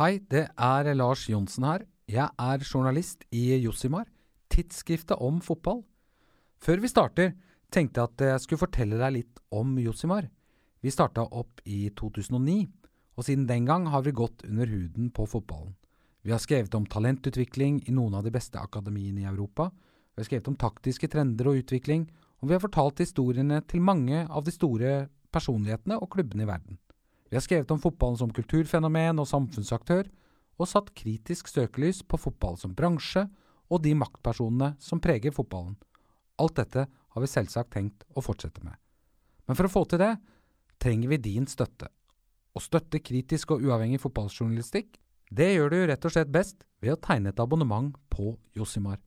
Hei, det er Lars Johnsen her. Jeg er journalist i Jossimar, tidsskriftet om fotball. Før vi starter, tenkte jeg at jeg skulle fortelle deg litt om Jossimar. Vi starta opp i 2009, og siden den gang har vi gått under huden på fotballen. Vi har skrevet om talentutvikling i noen av de beste akademiene i Europa. Vi har skrevet om taktiske trender og utvikling, og vi har fortalt historiene til mange av de store personlighetene og klubbene i verden. Vi har skrevet om fotballen som kulturfenomen og samfunnsaktør, og satt kritisk søkelys på fotball som bransje og de maktpersonene som preger fotballen. Alt dette har vi selvsagt tenkt å fortsette med. Men for å få til det, trenger vi din støtte. Å støtte kritisk og uavhengig fotballjournalistikk, det gjør du rett og slett best ved å tegne et abonnement på Josimar.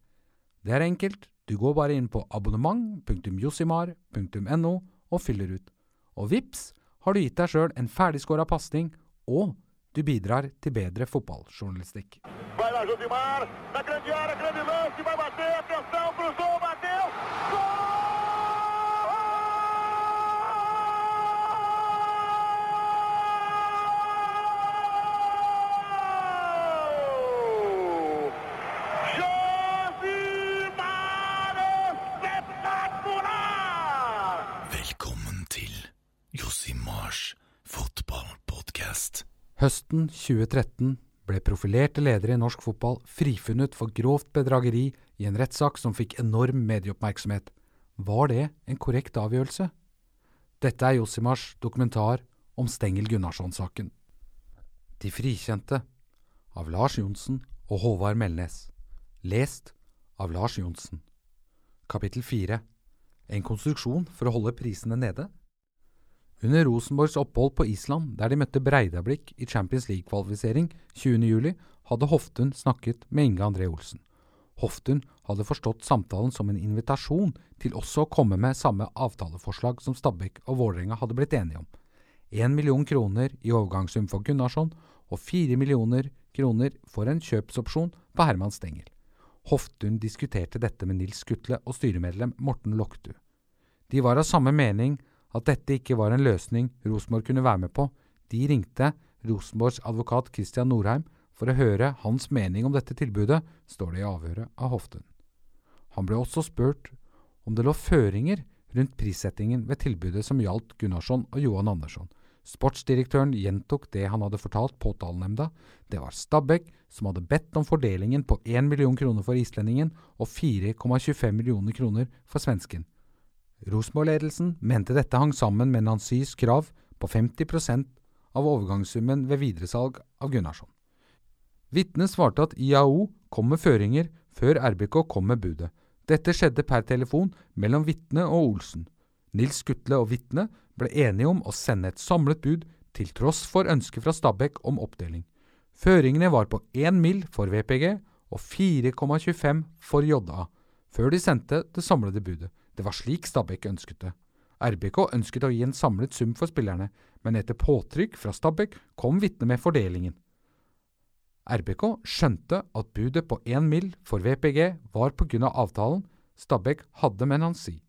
Det er enkelt, du går bare inn på abonnement.josimar.no og fyller ut. Og vips har du gitt deg sjøl en ferdigskåra pasning, og du bidrar til bedre fotballjournalistikk. Vai lá, Josimar, na grande área, grande lance, vai bater, atenção, cruzou, bateu, gol! Høsten 2013 ble profilerte ledere i norsk fotball frifunnet for grovt bedrageri i en rettssak som fikk enorm medieoppmerksomhet. Var det en korrekt avgjørelse? Dette er Josimars dokumentar om Stengel Gunnarsson-saken. De frikjente av Lars Johnsen og Håvard Melnes. Lest av Lars Johnsen. Kapittel 4 En konstruksjon for å holde prisene nede? Under Rosenborgs opphold på Island, der de møtte Breidablikk i Champions League-kvalifisering 20.07, hadde Hoftun snakket med Inge André Olsen. Hoftun hadde forstått samtalen som en invitasjon til også å komme med samme avtaleforslag som Stabæk og Vålerenga hadde blitt enige om. Én million kroner i overgangssum for Gunnarsson og fire millioner kroner for en kjøpsopsjon på Herman Stengel. Hoftun diskuterte dette med Nils Skutle og styremedlem Morten Loktu. De var av samme mening at dette ikke var en løsning Rosenborg kunne være med på. De ringte Rosenborgs advokat Christian Norheim for å høre hans mening om dette tilbudet, står det i avhøret av Hoftun. Han ble også spurt om det lå føringer rundt prissettingen ved tilbudet som gjaldt Gunnarsson og Johan Andersson. Sportsdirektøren gjentok det han hadde fortalt påtalenemnda. Det var Stabæk som hadde bedt om fordelingen på 1 million kroner for islendingen og 4,25 millioner kroner for svensken. Rosenborg-ledelsen mente dette hang sammen med Nancys krav på 50% av overgangssummen ved videresalg av Gunnarsson. Vitnet svarte at IAO kom med føringer før RBK kom med budet. Dette skjedde per telefon mellom vitnet og Olsen. Nils Skutle og vitnet ble enige om å sende et samlet bud til tross for ønske fra Stabæk om oppdeling. Føringene var på 1 mill. for VPG og 4,25 for JA, før de sendte det samlede budet. Det var slik Stabæk ønsket det. RBK ønsket å gi en samlet sum for spillerne, men etter påtrykk fra Stabæk kom vitnet med fordelingen. RBK skjønte at budet på 1 mill. for VPG var grunn av avtalen Stabæk hadde med Nancy.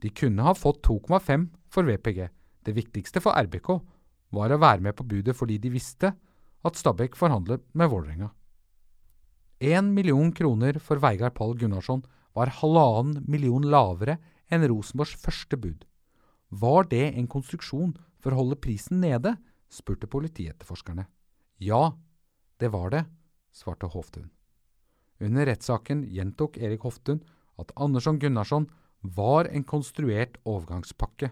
De kunne ha fått 2,5 for VPG. Det viktigste for RBK var å være med på budet fordi de visste at Stabæk forhandlet med Vålerenga. Én million kroner for Veigard Pall Gunnarsson var halvannen million lavere enn Rosenborgs første bud. Var det en konstruksjon for å holde prisen nede, spurte politietterforskerne. Ja, det var det, svarte Hoftun. Under rettssaken gjentok Erik Hoftun at Andersson Gunnarsson var en konstruert overgangspakke.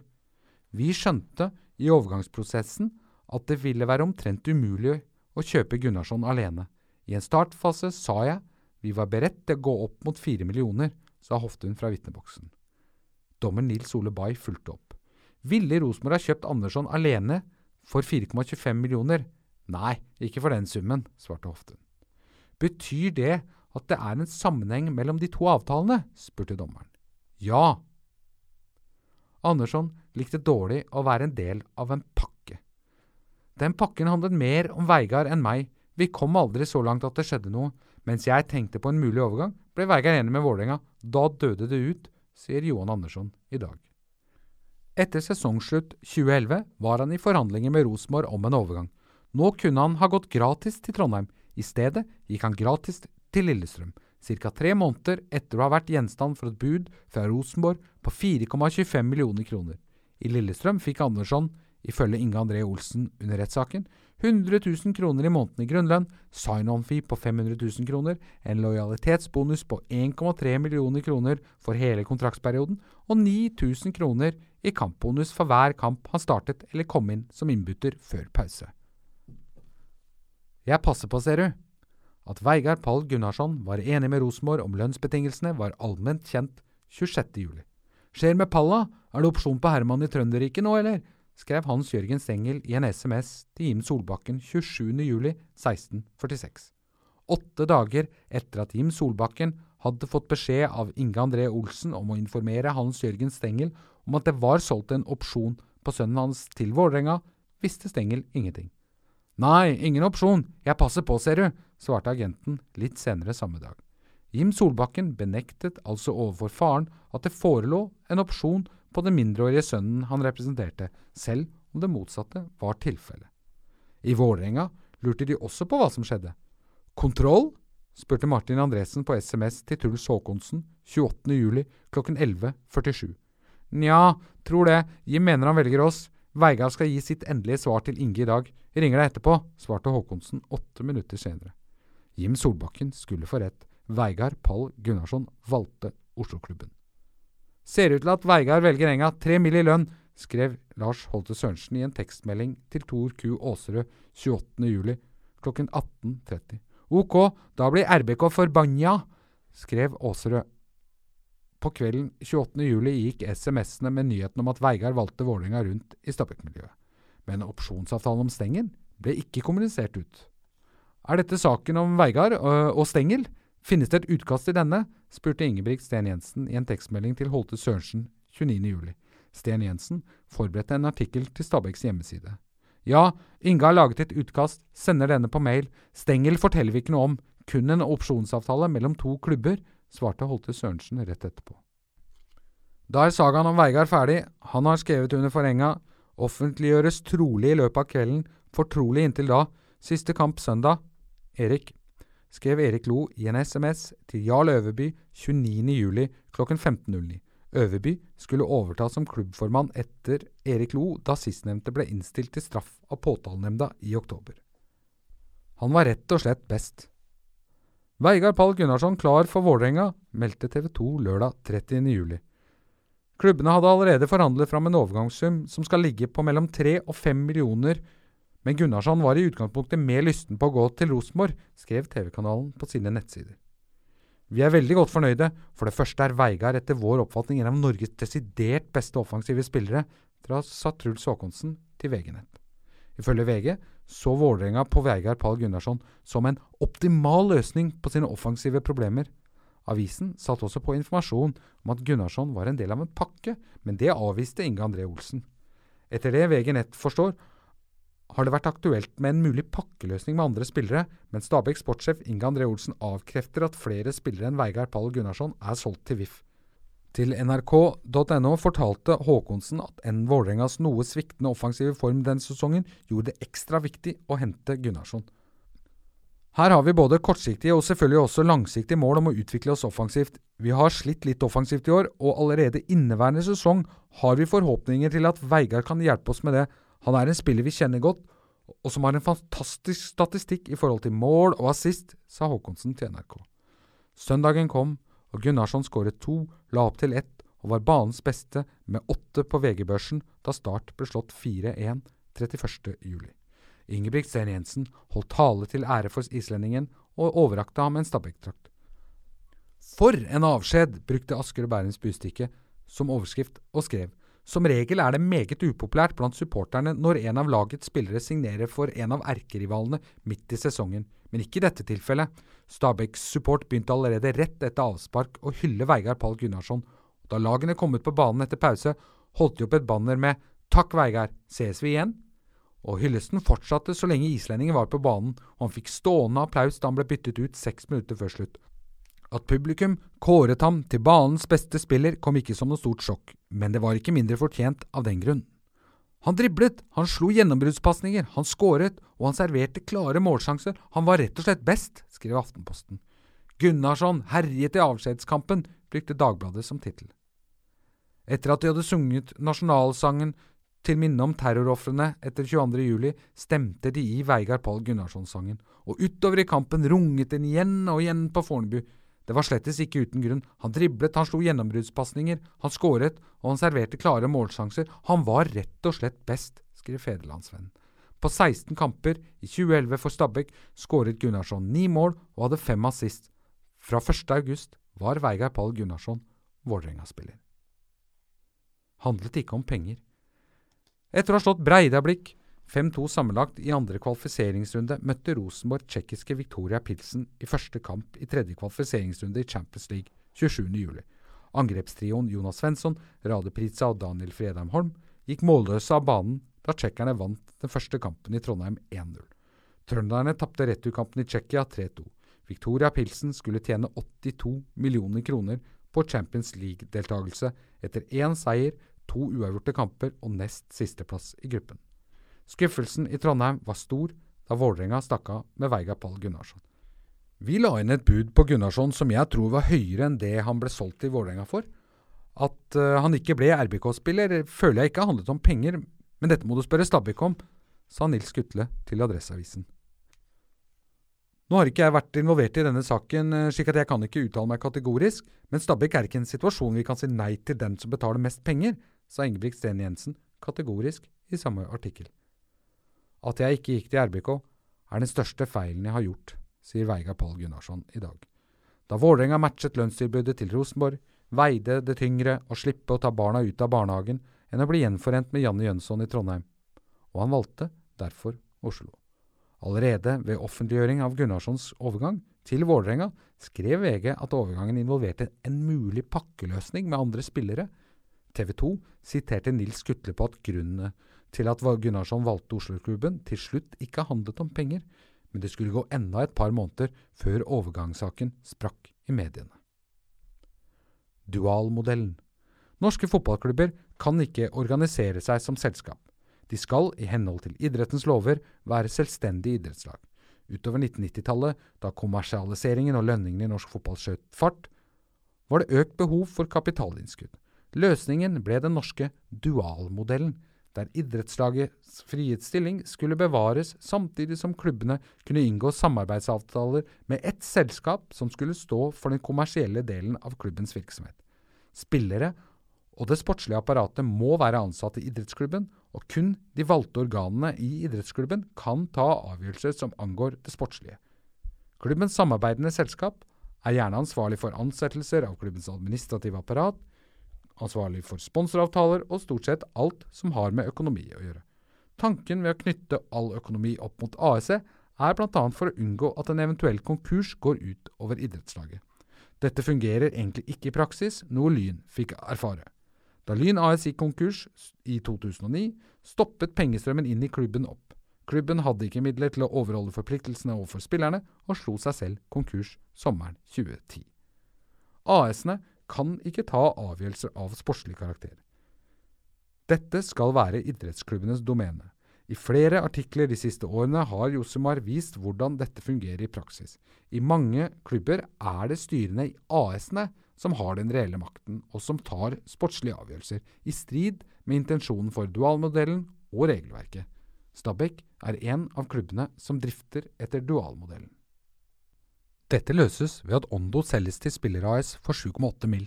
Vi skjønte i overgangsprosessen at det ville være omtrent umulig å kjøpe Gunnarsson alene. I en startfase sa jeg vi var beredt til å gå opp mot fire millioner, sa Hoftun fra vitneboksen. Dommer Nils Ole Bay fulgte opp. Ville Rosenborg ha kjøpt Andersson alene for 4,25 millioner? Nei, ikke for den summen, svarte Hoftun. Betyr det at det er en sammenheng mellom de to avtalene? spurte dommeren. Ja. Andersson likte dårlig å være en del av en pakke. Den pakken handlet mer om Veigard enn meg. Vi kom aldri så langt at det skjedde noe. Mens jeg tenkte på en mulig overgang, ble Veigard enig med Vålerenga. Da døde det ut, sier Johan Andersson i dag. Etter sesongslutt 2011 var han i forhandlinger med Rosenborg om en overgang. Nå kunne han ha gått gratis til Trondheim. I stedet gikk han gratis til Lillestrøm, ca. tre måneder etter å ha vært gjenstand for et bud fra Rosenborg på 4,25 millioner kroner. I Lillestrøm fikk Andersson, ifølge Inge André Olsen under rettssaken, 100 000 kroner i måneden i grunnlønn, sign-on-fee på 500 000 kroner, en lojalitetsbonus på 1,3 millioner kroner for hele kontraktsperioden og 9000 kroner i kampbonus for hver kamp han startet eller kom inn som innbytter før pause. Jeg passer på, ser du. At Veigard Pall Gunnarsson var enig med Rosenborg om lønnsbetingelsene, var allment kjent 26. juli. Skjer med Palla, er det opsjon på Herman i Trønderriket nå, eller? Skrev Hans Jørgen Stengel i en SMS til Jim Solbakken 27. juli 1646. Åtte dager etter at Jim Solbakken hadde fått beskjed av Inge André Olsen om å informere Hans Jørgen Stengel om at det var solgt en opsjon på sønnen hans til Vålerenga, visste Stengel ingenting. Nei, ingen opsjon, jeg passer på, ser du, svarte agenten litt senere samme dag. Jim Solbakken benektet altså overfor faren at det forelå en opsjon på den mindreårige sønnen han representerte, selv om det motsatte var tilfellet. I Vålerenga lurte de også på hva som skjedde. Kontroll? spurte Martin Andresen på SMS til Truls Håkonsen 28. juli klokken 11.47. Nja, tror det, Jim mener han velger oss. Veigard skal gi sitt endelige svar til Inge i dag. Ringer deg etterpå, svarte Håkonsen åtte minutter senere. Jim Solbakken skulle få rett. Veigard Pall Gunnarsson valgte Oslo-klubben. Ser ut til at Veigard velger enga, tre mill. i lønn, skrev Lars Holte Sørensen i en tekstmelding til Tor Q. Aasrød 28. juli klokken 18.30. Ok, da blir RBK forbanna, skrev Aasrød. På kvelden 28. juli gikk SMS-ene med nyheten om at Veigard valgte Vålerenga rundt i Stabæk-miljøet. Men opsjonsavtalen om Stengel ble ikke kommunisert ut. Er dette saken om Veigard og Stengel? Finnes det et utkast til denne? spurte Ingebrigt Sten Jensen i en tekstmelding til Holte Sørensen 29.07. Sten Jensen forberedte en artikkel til Stabæks hjemmeside. Ja, Inge har laget et utkast, sender denne på mail. Stengel forteller vi ikke noe om, kun en opsjonsavtale mellom to klubber, svarte Holte Sørensen rett etterpå. Da er sagaen om Veigard ferdig, han har skrevet under forhenga, offentliggjøres trolig i løpet av kvelden, fortrolig inntil da, siste kamp søndag, Erik skrev Erik Lo i en SMS til Jarl Øverby 29.07. kl 15.09. Øverby skulle overta som klubbformann etter Erik Lo da sistnevnte ble innstilt til straff av påtalenemnda i oktober. Han var rett og slett best. Veigard Pall Gunnarsson klar for Vålerenga, meldte TV 2 lørdag 30.07. Klubbene hadde allerede forhandlet fram en overgangssum som skal ligge på mellom tre og fem millioner kroner men Gunnarsson var i utgangspunktet mer lysten på å gå til Rosenborg, skrev TV-kanalen på sine nettsider. Vi er veldig godt fornøyde. For det første er Veigard etter vår oppfatning en av Norges desidert beste offensive spillere, sa Truls Håkonsen til VG-nett. Ifølge VG så Vålerenga på Veigard Pall Gunnarsson som en optimal løsning på sine offensive problemer. Avisen satt også på informasjon om at Gunnarsson var en del av en pakke, men det avviste Inge André Olsen. Etter det VG Nett forstår, har det vært aktuelt med en mulig pakkeløsning med andre spillere, men Stabæk sportssjef Inge André Olsen avkrefter at flere spillere enn Veigard Pall Gunnarsson er solgt til VIF. Til nrk.no fortalte Håkonsen at enn Vålerengas noe sviktende offensive form denne sesongen gjorde det ekstra viktig å hente Gunnarsson. Her har vi både kortsiktige og selvfølgelig også langsiktige mål om å utvikle oss offensivt. Vi har slitt litt offensivt i år, og allerede inneværende sesong har vi forhåpninger til at Veigard kan hjelpe oss med det, han er en spiller vi kjenner godt, og som har en fantastisk statistikk i forhold til mål og assist, sa Håkonsen til NRK. Søndagen kom, og Gunnarsson skåret to, la opp til ett og var banens beste med åtte på VG-børsen da Start ble slått 4-1 31. juli. Ingebrigt Jensen holdt tale til ære for islendingen og overrakte ham en Stabæk-drakt. For en avskjed! brukte Asker og Bærums Bustikke som overskrift og skrev som regel er det meget upopulært blant supporterne når en av lagets spillere signerer for en av erkerivalene midt i sesongen, men ikke i dette tilfellet. Stabæks support begynte allerede rett etter avspark å hylle Veigard Pall Gunnarsson. Da lagene kom ut på banen etter pause, holdt de opp et banner med 'Takk, Veigard, ses vi igjen?' Og hyllesten fortsatte så lenge islendingen var på banen, og han fikk stående applaus da han ble byttet ut seks minutter før slutt. At publikum kåret ham til banens beste spiller, kom ikke som noe stort sjokk, men det var ikke mindre fortjent av den grunn. Han driblet, han slo gjennombruddspasninger, han skåret, og han serverte klare målsjanser. Han var rett og slett best, skrev Aftenposten. Gunnarsson herjet i avskjedskampen, brukte Dagbladet som tittel. Etter at de hadde sunget nasjonalsangen til minne om terrorofrene etter 22. juli, stemte de i Veigard Pall Gunnarsson-sangen, og utover i kampen runget den igjen og igjen på Fornebu. Det var slettes ikke uten grunn. Han driblet, han slo gjennombruddspasninger, han skåret, og han serverte klare målsjanser. Han var rett og slett best, skrev Federlandsvennen. På 16 kamper i 2011 for Stabæk skåret Gunnarsson ni mål og hadde fem assist. Fra 1. august var Veigar Pall Gunnarsson Vålerenga-spiller. Handlet ikke om penger. Etter å ha slått Breidablikk 5-2 sammenlagt i andre kvalifiseringsrunde møtte Rosenborg tsjekkiske Victoria Pilsen i første kamp i tredje kvalifiseringsrunde i Champions League 27.07. Angrepstrioen Jonas Svensson, Rade Priza og Daniel Fredheim Holm gikk målløse av banen da tsjekkerne vant den første kampen i Trondheim 1-0. Trønderne tapte returkampen i Tsjekkia 3-2. Victoria Pilsen skulle tjene 82 millioner kroner på Champions League-deltakelse etter én seier, to uavgjorte kamper og nest sisteplass i gruppen. Skuffelsen i Trondheim var stor da Vålerenga stakk av med Veiga Pall Gunnarsson. Vi la inn et bud på Gunnarsson som jeg tror var høyere enn det han ble solgt til Vålerenga for. At uh, han ikke ble RBK-spiller, føler jeg ikke handlet om penger, men dette må du spørre Stabæk om, sa Nils Skutle til Adresseavisen. Nå har ikke jeg vært involvert i denne saken, eh, slik at jeg kan ikke uttale meg kategorisk, men Stabæk er ikke en situasjon vi kan si nei til den som betaler mest penger, sa Ingebrigt Sten Jensen kategorisk i samme artikkel. At jeg ikke gikk til RBK, er den største feilen jeg har gjort, sier Veigar Pall Gunnarsson i dag. Da Vålerenga matchet lønnstilbudet til Rosenborg, veide det tyngre å slippe å ta barna ut av barnehagen enn å bli gjenforent med Janne Jønsson i Trondheim, og han valgte derfor Oslo. Allerede ved offentliggjøring av Gunnarssons overgang til Vålerenga skrev VG at overgangen involverte en mulig pakkeløsning med andre spillere. TV 2 siterte Nils Skutle på at grunnen til at Gunnarsson valgte Oslo-klubben, til slutt ikke handlet om penger, men det skulle gå enda et par måneder før overgangssaken sprakk i mediene. Dualmodellen Norske fotballklubber kan ikke organisere seg som selskap. De skal, i henhold til idrettens lover, være selvstendige idrettslag. Utover 1990-tallet, da kommersialiseringen og lønningene i norsk fotball skjøt fart, var det økt behov for kapitalinnskudd. Løsningen ble den norske dualmodellen, der idrettslagets frihetsstilling skulle bevares samtidig som klubbene kunne inngå samarbeidsavtaler med ett selskap som skulle stå for den kommersielle delen av klubbens virksomhet. Spillere og det sportslige apparatet må være ansatt i idrettsklubben, og kun de valgte organene i idrettsklubben kan ta avgjørelser som angår det sportslige. Klubbens samarbeidende selskap er gjerne ansvarlig for ansettelser av klubbens administrative apparat, ansvarlig for sponsoravtaler og stort sett alt som har med økonomi å gjøre. Tanken ved å knytte all økonomi opp mot ASE er bl.a. for å unngå at en eventuell konkurs går ut over idrettslaget. Dette fungerer egentlig ikke i praksis, noe Lyn fikk erfare. Da Lyn AS gikk konkurs i 2009, stoppet pengestrømmen inn i klubben opp. Klubben hadde ikke midler til å overholde forpliktelsene overfor spillerne, og slo seg selv konkurs sommeren 2010. AS-ene kan ikke ta avgjørelser av sportslig karakter. Dette skal være idrettsklubbenes domene. I flere artikler de siste årene har Josemar vist hvordan dette fungerer i praksis. I mange klubber er det styrene i AS-ene som har den reelle makten, og som tar sportslige avgjørelser, i strid med intensjonen for dualmodellen og regelverket. Stabæk er en av klubbene som drifter etter dualmodellen. Dette løses ved at Ondo selges til Spiller AS for 7,8 mill.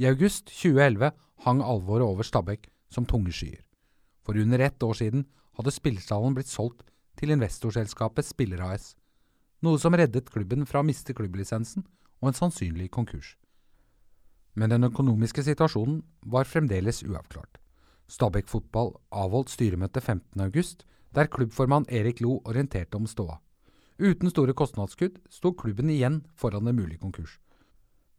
I august 2011 hang alvoret over Stabæk som tunge skyer. For under ett år siden hadde spillerstallen blitt solgt til investorselskapet Spiller AS, noe som reddet klubben fra å miste klubblisensen og en sannsynlig konkurs. Men den økonomiske situasjonen var fremdeles uavklart. Stabæk Fotball avholdt styremøte 15.8, der klubbformann Erik Lo orienterte om ståa. Uten store kostnadskutt sto klubben igjen foran en mulig konkurs.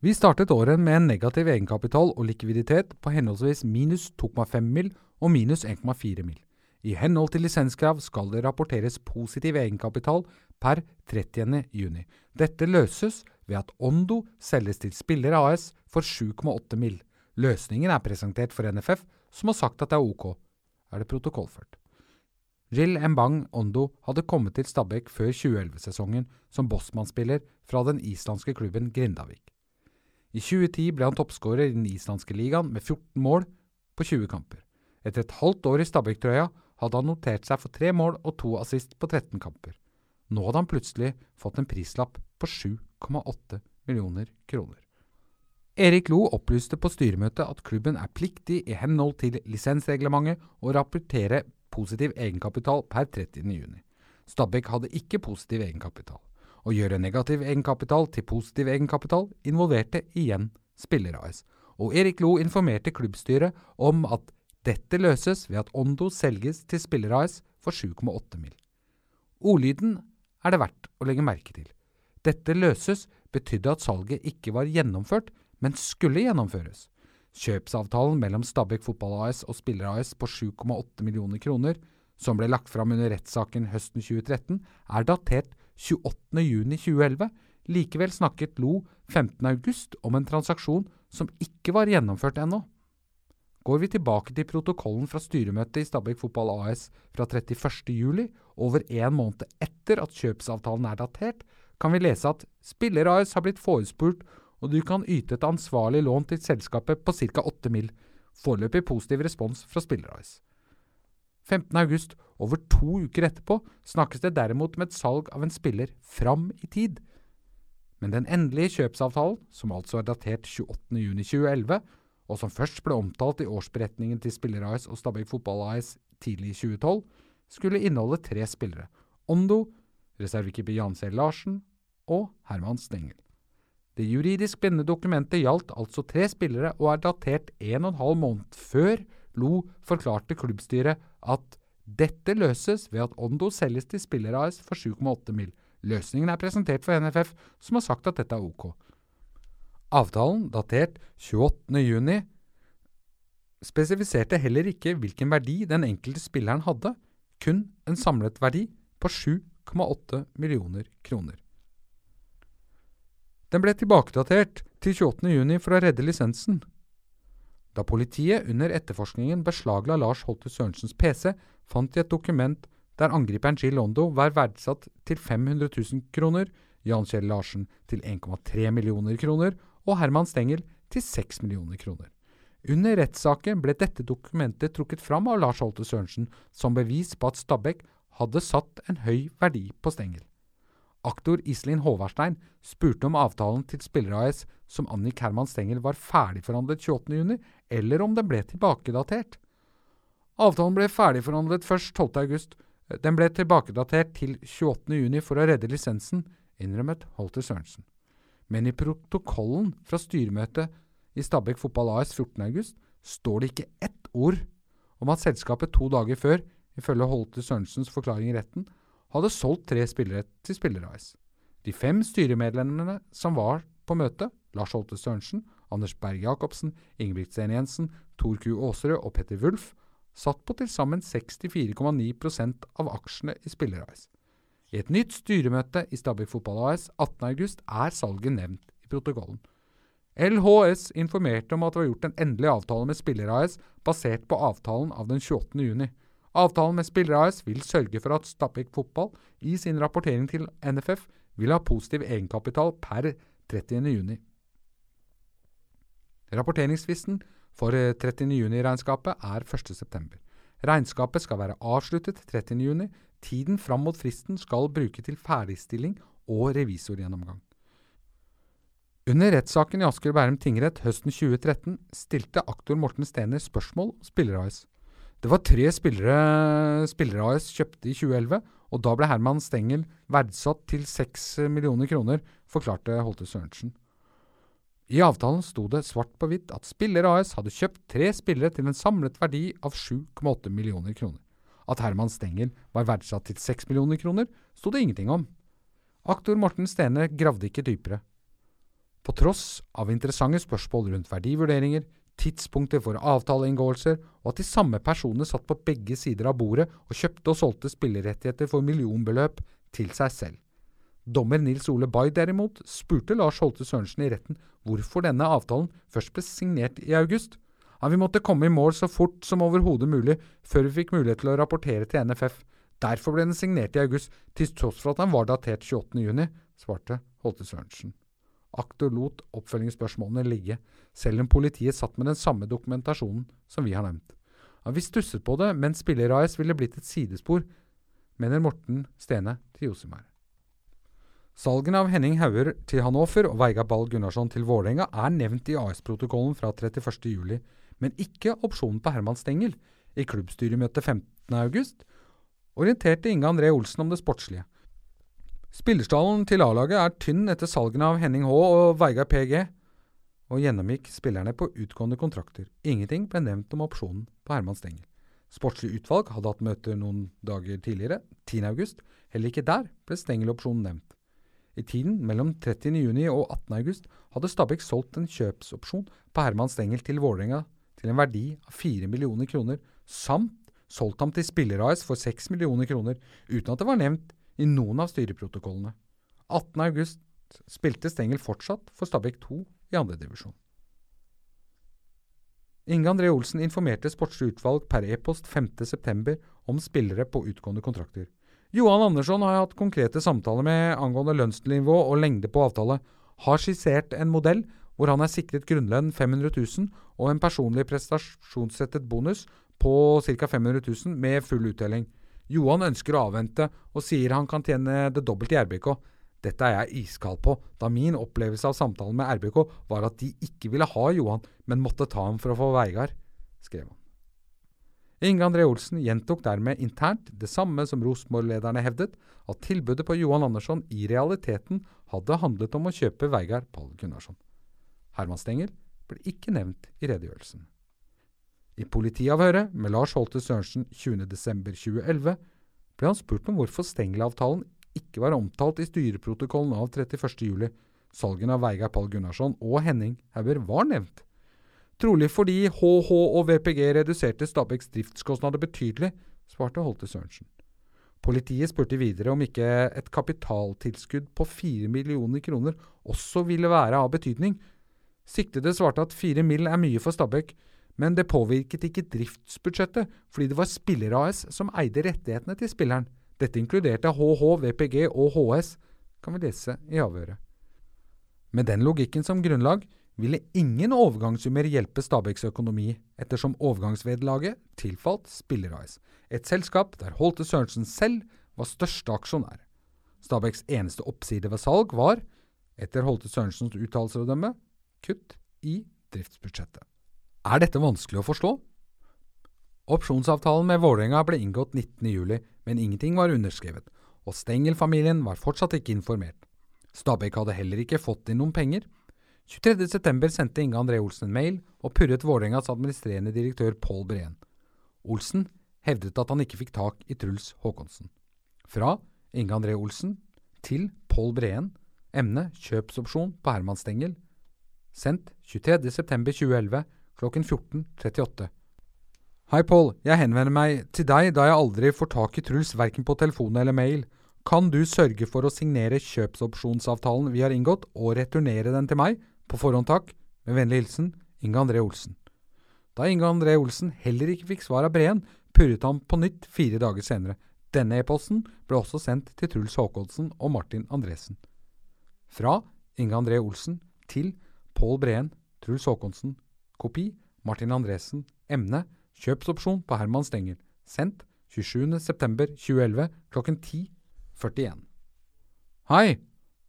Vi startet året med en negativ egenkapital og likviditet på henholdsvis minus 2,5 mill. og minus 1,4 mill. I henhold til lisenskrav skal det rapporteres positiv egenkapital per 30. juni. Dette løses ved at Ondo selges til Spiller AS for 7,8 mill. Løsningen er presentert for NFF, som har sagt at det er ok. er det protokollført. Jill Mbang Ondo hadde kommet til Stabæk før 2011-sesongen som bossmannsspiller fra den islandske klubben Grindavik. I 2010 ble han toppskårer i den islandske ligaen med 14 mål på 20 kamper. Etter et halvt år i Stabæk-trøya hadde han notert seg for tre mål og to assist på 13 kamper. Nå hadde han plutselig fått en prislapp på 7,8 millioner kroner. Erik Lo opplyste på styremøtet at klubben er pliktig i henhold til lisensreglementet å rapportere positiv egenkapital per 30.6. Stabæk hadde ikke positiv egenkapital. Å gjøre negativ egenkapital til positiv egenkapital involverte igjen Spiller-AS, og Erik Lo informerte klubbstyret om at dette løses ved at Ondo selges til Spiller-AS for 7,8 mill. Ordlyden er det verdt å legge merke til. Dette løses betydde at salget ikke var gjennomført, men skulle gjennomføres. Kjøpsavtalen mellom Stabæk Fotball AS og Spiller AS på 7,8 millioner kroner, som ble lagt fram under rettssaken høsten 2013, er datert 28.6.2011. Likevel snakket Lo 15.8 om en transaksjon som ikke var gjennomført ennå. Går vi tilbake til protokollen fra styremøtet i Stabæk Fotball AS fra 31.07, over en måned etter at kjøpsavtalen er datert, kan vi lese at Spiller AS har blitt forespurt og du kan yte et ansvarlig lån til selskapet på ca. 8 mill. Foreløpig positiv respons fra Spillerice. AS. 15.8, over to uker etterpå, snakkes det derimot med et salg av en spiller fram i tid. Men den endelige kjøpsavtalen, som altså er datert 28.6.2011, og som først ble omtalt i årsberetningen til Spillerice og Stabæk Fotball AS tidlig i 2012, skulle inneholde tre spillere. Ondo, reservekeeper Jan C. Larsen og Herman Stengel. Det juridisk bindende dokumentet gjaldt altså tre spillere og er datert en og en halv måned før Lo forklarte klubbstyret at dette løses ved at Ondo selges til Spiller AS for 7,8 mill. Løsningen er presentert for NFF, som har sagt at dette er ok. Avtalen, datert 28.6, spesifiserte heller ikke hvilken verdi den enkelte spilleren hadde, kun en samlet verdi på 7,8 millioner kroner. Den ble tilbakedatert til 28.6 for å redde lisensen. Da politiet under etterforskningen beslagla Lars Holte Sørensens PC, fant de et dokument der angriperen Jill Londo var verdsatt til 500 000 kroner, Jan Kjell Larsen til 1,3 millioner kroner og Herman Stengel til 6 millioner kroner. Under rettssaken ble dette dokumentet trukket fram av Lars Holte Sørensen som bevis på at Stabæk hadde satt en høy verdi på Stengel. Aktor Iselin Håvardstein spurte om avtalen til Spiller AS som angikk Herman Stengel var ferdigforhandlet 28.6, eller om den ble tilbakedatert. Avtalen ble ferdigforhandlet først 12.8. Den ble tilbakedatert til 28.6 for å redde lisensen, innrømmet Holter Sørensen. Men i protokollen fra styremøtet i Stabæk Fotball AS 14.8 står det ikke ett ord om at selskapet to dager før, ifølge Holter Sørensens forklaring i retten, hadde solgt tre spillere til Spillerice. De fem styremedlemmene som var på møtet, Lars Holte Sørensen, Anders Berg Jacobsen, Ingebrigtsen Jensen, Tor Q. Aasrød og Petter Wulf, satt på til sammen 64,9% av aksjene i Spillerice. I et nytt styremøte i Stabæk Fotball AS 18.8 er salget nevnt i protokollen. LHS informerte om at det var gjort en endelig avtale med Spiller AS basert på avtalen av den 28. Avtalen med Spiller AS vil sørge for at Stabæk Fotball i sin rapportering til NFF vil ha positiv egenkapital per 30.6. Rapporteringsfristen for 30.6-regnskapet er 1.9. Regnskapet skal være avsluttet 30.6. Tiden fram mot fristen skal bruke til ferdigstilling og revisorgjennomgang. Under rettssaken i Asker og Bærum tingrett høsten 2013 stilte aktor Morten Stener spørsmål om Spiller AS. Det var tre spillere spillere AS kjøpte i 2011, og da ble Herman Stengel verdsatt til 6 millioner kroner, forklarte Holte Sørensen. I avtalen sto det svart på hvitt at Spiller AS hadde kjøpt tre spillere til en samlet verdi av 7,8 millioner kroner. At Herman Stengel var verdsatt til 6 millioner kroner, sto det ingenting om. Aktor Morten Stene gravde ikke dypere. På tross av interessante spørsmål rundt verdivurderinger, tidspunkter for avtaleinngåelser, og at de samme personene satt på begge sider av bordet og kjøpte og solgte spillerettigheter for millionbeløp til seg selv. Dommer Nils Ole Bay derimot spurte Lars Holte Sørensen i retten hvorfor denne avtalen først ble signert i august. Han vi måtte komme i mål så fort som overhodet mulig før vi fikk mulighet til å rapportere til NFF. Derfor ble den signert i august, til tross for at den var datert 28.6, svarte Holte Sørensen. Aktor lot oppfølgingsspørsmålene ligge, selv om politiet satt med den samme dokumentasjonen som vi har nevnt. Ja, vi stusset på det, men Spiller AS ville blitt et sidespor, mener Morten Stene til Josimar. Salgene av Henning Hauger til Hannover og Veiga Ball Gunnarsson til Vålerenga er nevnt i AS-protokollen fra 31.07, men ikke opsjonen på Herman Stengel. I klubbstyremøtet 15.8 orienterte Inge André Olsen om det sportslige. Spillerstallen til A-laget er tynn etter salgene av Henning H og Veigar PG, og gjennomgikk spillerne på utgående kontrakter. Ingenting ble nevnt om opsjonen på Herman Stengel. Sportslig utvalg hadde hatt møter noen dager tidligere, 10. august. Heller ikke der ble Stengel-opsjonen nevnt. I tiden mellom 30. juni og 18. august hadde Stabæk solgt en kjøpsopsjon på Herman Stengel til Vålerenga til en verdi av 4 millioner kroner, samt solgt ham til Spiller-AS for 6 millioner kroner, uten at det var nevnt i noen av styreprotokollene. 18. august spilte Stengel fortsatt for Stabæk 2 i andredivisjon. Inge André Olsen informerte sportslig utvalg per e-post 5.9 om spillere på utgående kontrakter. Johan Andersson har hatt konkrete samtaler med angående lønnsnivå og lengde på avtale, har skissert en modell hvor han er sikret grunnlønn 500 000 og en personlig prestasjonsrettet bonus på ca. 500 000 med full uttelling. Johan ønsker å avvente, og sier han kan tjene det dobbelte i RBK. Dette er jeg iskald på, da min opplevelse av samtalen med RBK var at de ikke ville ha Johan, men måtte ta ham for å få Veigard, skrev han. Inge André Olsen gjentok dermed internt det samme som Rosenborg-lederne hevdet, at tilbudet på Johan Andersson i realiteten hadde handlet om å kjøpe Veigard Pall Gunnarsson. Herman Stengel ble ikke nevnt i redegjørelsen. I politiavhøret med Lars Holte Sørensen 20.12.2011 ble han spurt om hvorfor Stengel-avtalen ikke var omtalt i styreprotokollen av 31.07. Salgene av Veigar Pall Gunnarsson og Henning Hauger var nevnt. Trolig fordi HH og VPG reduserte Stabæks driftskostnader betydelig, svarte Holte Sørensen. Politiet spurte videre om ikke et kapitaltilskudd på 4 millioner kroner også ville være av betydning. Siktede svarte at 4 mill. er mye for Stabæk, men det påvirket ikke driftsbudsjettet, fordi det var Spiller-AS som eide rettighetene til spilleren. Dette inkluderte HH, VPG og HS, kan vi lese i avhøret. Med den logikken som grunnlag ville ingen overgangssummer hjelpe Stabæks økonomi, ettersom overgangsvederlaget tilfalt Spiller-AS, et selskap der Holte Sørensen selv var største aksjonær. Stabæks eneste oppside ved salg var, etter Holte Sørensens uttalelser å dømme, kutt i driftsbudsjettet. Er dette vanskelig å forstå? Opsjonsavtalen med Vålerenga ble inngått 19.07, men ingenting var underskrevet, og Stengel-familien var fortsatt ikke informert. Stabæk hadde heller ikke fått inn noen penger. 23.9 sendte Inge André Olsen en mail og purret Vålerengas administrerende direktør Pål Breen. Olsen hevdet at han ikke fikk tak i Truls Håkonsen. Fra Inge André Olsen til Pål Breen. Emne kjøpsopsjon på Herman Stengel. Sendt 23.9.2011 klokken 14.38. Hei, Pål. Jeg henvender meg til deg da jeg aldri får tak i Truls verken på telefon eller mail. Kan du sørge for å signere kjøpsopsjonsavtalen vi har inngått, og returnere den til meg? På forhånd takk. Med vennlig hilsen Inge André Olsen. Da Inge André Olsen heller ikke fikk svar av Breen, purret han på nytt fire dager senere. Denne e-posten ble også sendt til Truls Håkonsen og Martin Andresen. Fra Inge André Olsen til Pål Breen, Truls Håkonsen, Kopi Martin Andresen. Emne Kjøpsopsjon på Herman Stengel. Sendt 27.9.2011 klokken 10.41. Hei!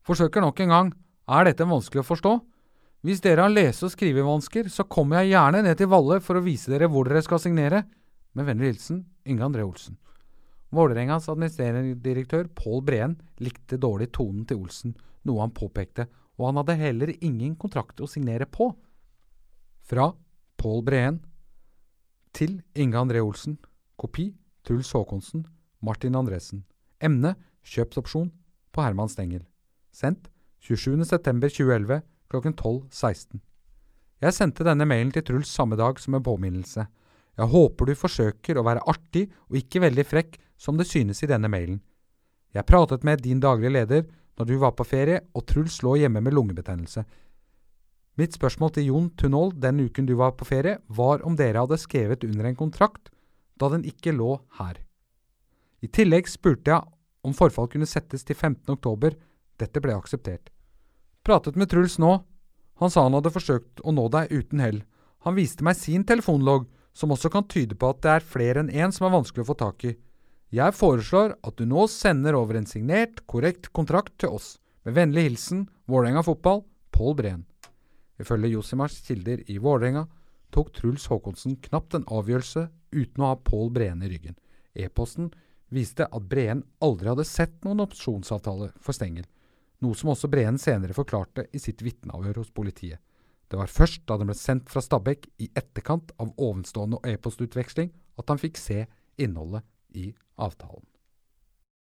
Forsøker nok en gang. Er dette vanskelig å forstå? Hvis dere har lese- og skrivevansker, så kommer jeg gjerne ned til Valle for å vise dere hvor dere skal signere. Med vennlig hilsen Inge André Olsen. Vålerengas administrerende direktør Pål Breen likte dårlig tonen til Olsen, noe han påpekte, og han hadde heller ingen kontrakt å signere på. Fra Pål Breen til Inge André Olsen. Kopi Truls Håkonsen. Martin Andresen. Emne kjøpsopsjon på Herman Stengel. Sendt 27.9.2011 kl 12.16. Jeg sendte denne mailen til Truls samme dag som en påminnelse. Jeg håper du forsøker å være artig og ikke veldig frekk, som det synes i denne mailen. Jeg pratet med din daglige leder når du var på ferie, og Truls lå hjemme med lungebetennelse. Mitt spørsmål til Jon Tunhold den uken du var på ferie, var om dere hadde skrevet under en kontrakt da den ikke lå her. I tillegg spurte jeg om forfall kunne settes til 15. oktober. Dette ble akseptert. Pratet med Truls nå. Han sa han hadde forsøkt å nå deg uten hell. Han viste meg sin telefonlogg, som også kan tyde på at det er flere enn én som er vanskelig å få tak i. Jeg foreslår at du nå sender over en signert, korrekt kontrakt til oss. Med vennlig hilsen Vålerenga Fotball, Pål Breen. Ifølge Josimars kilder i Vålerenga tok Truls Håkonsen knapt en avgjørelse uten å ha Pål Breen i ryggen. E-posten viste at Breen aldri hadde sett noen opsjonsavtale for Stengel, noe som også Breen senere forklarte i sitt vitneavhør hos politiet. Det var først da den ble sendt fra Stabæk i etterkant av ovenstående e-postutveksling at han fikk se innholdet i avtalen.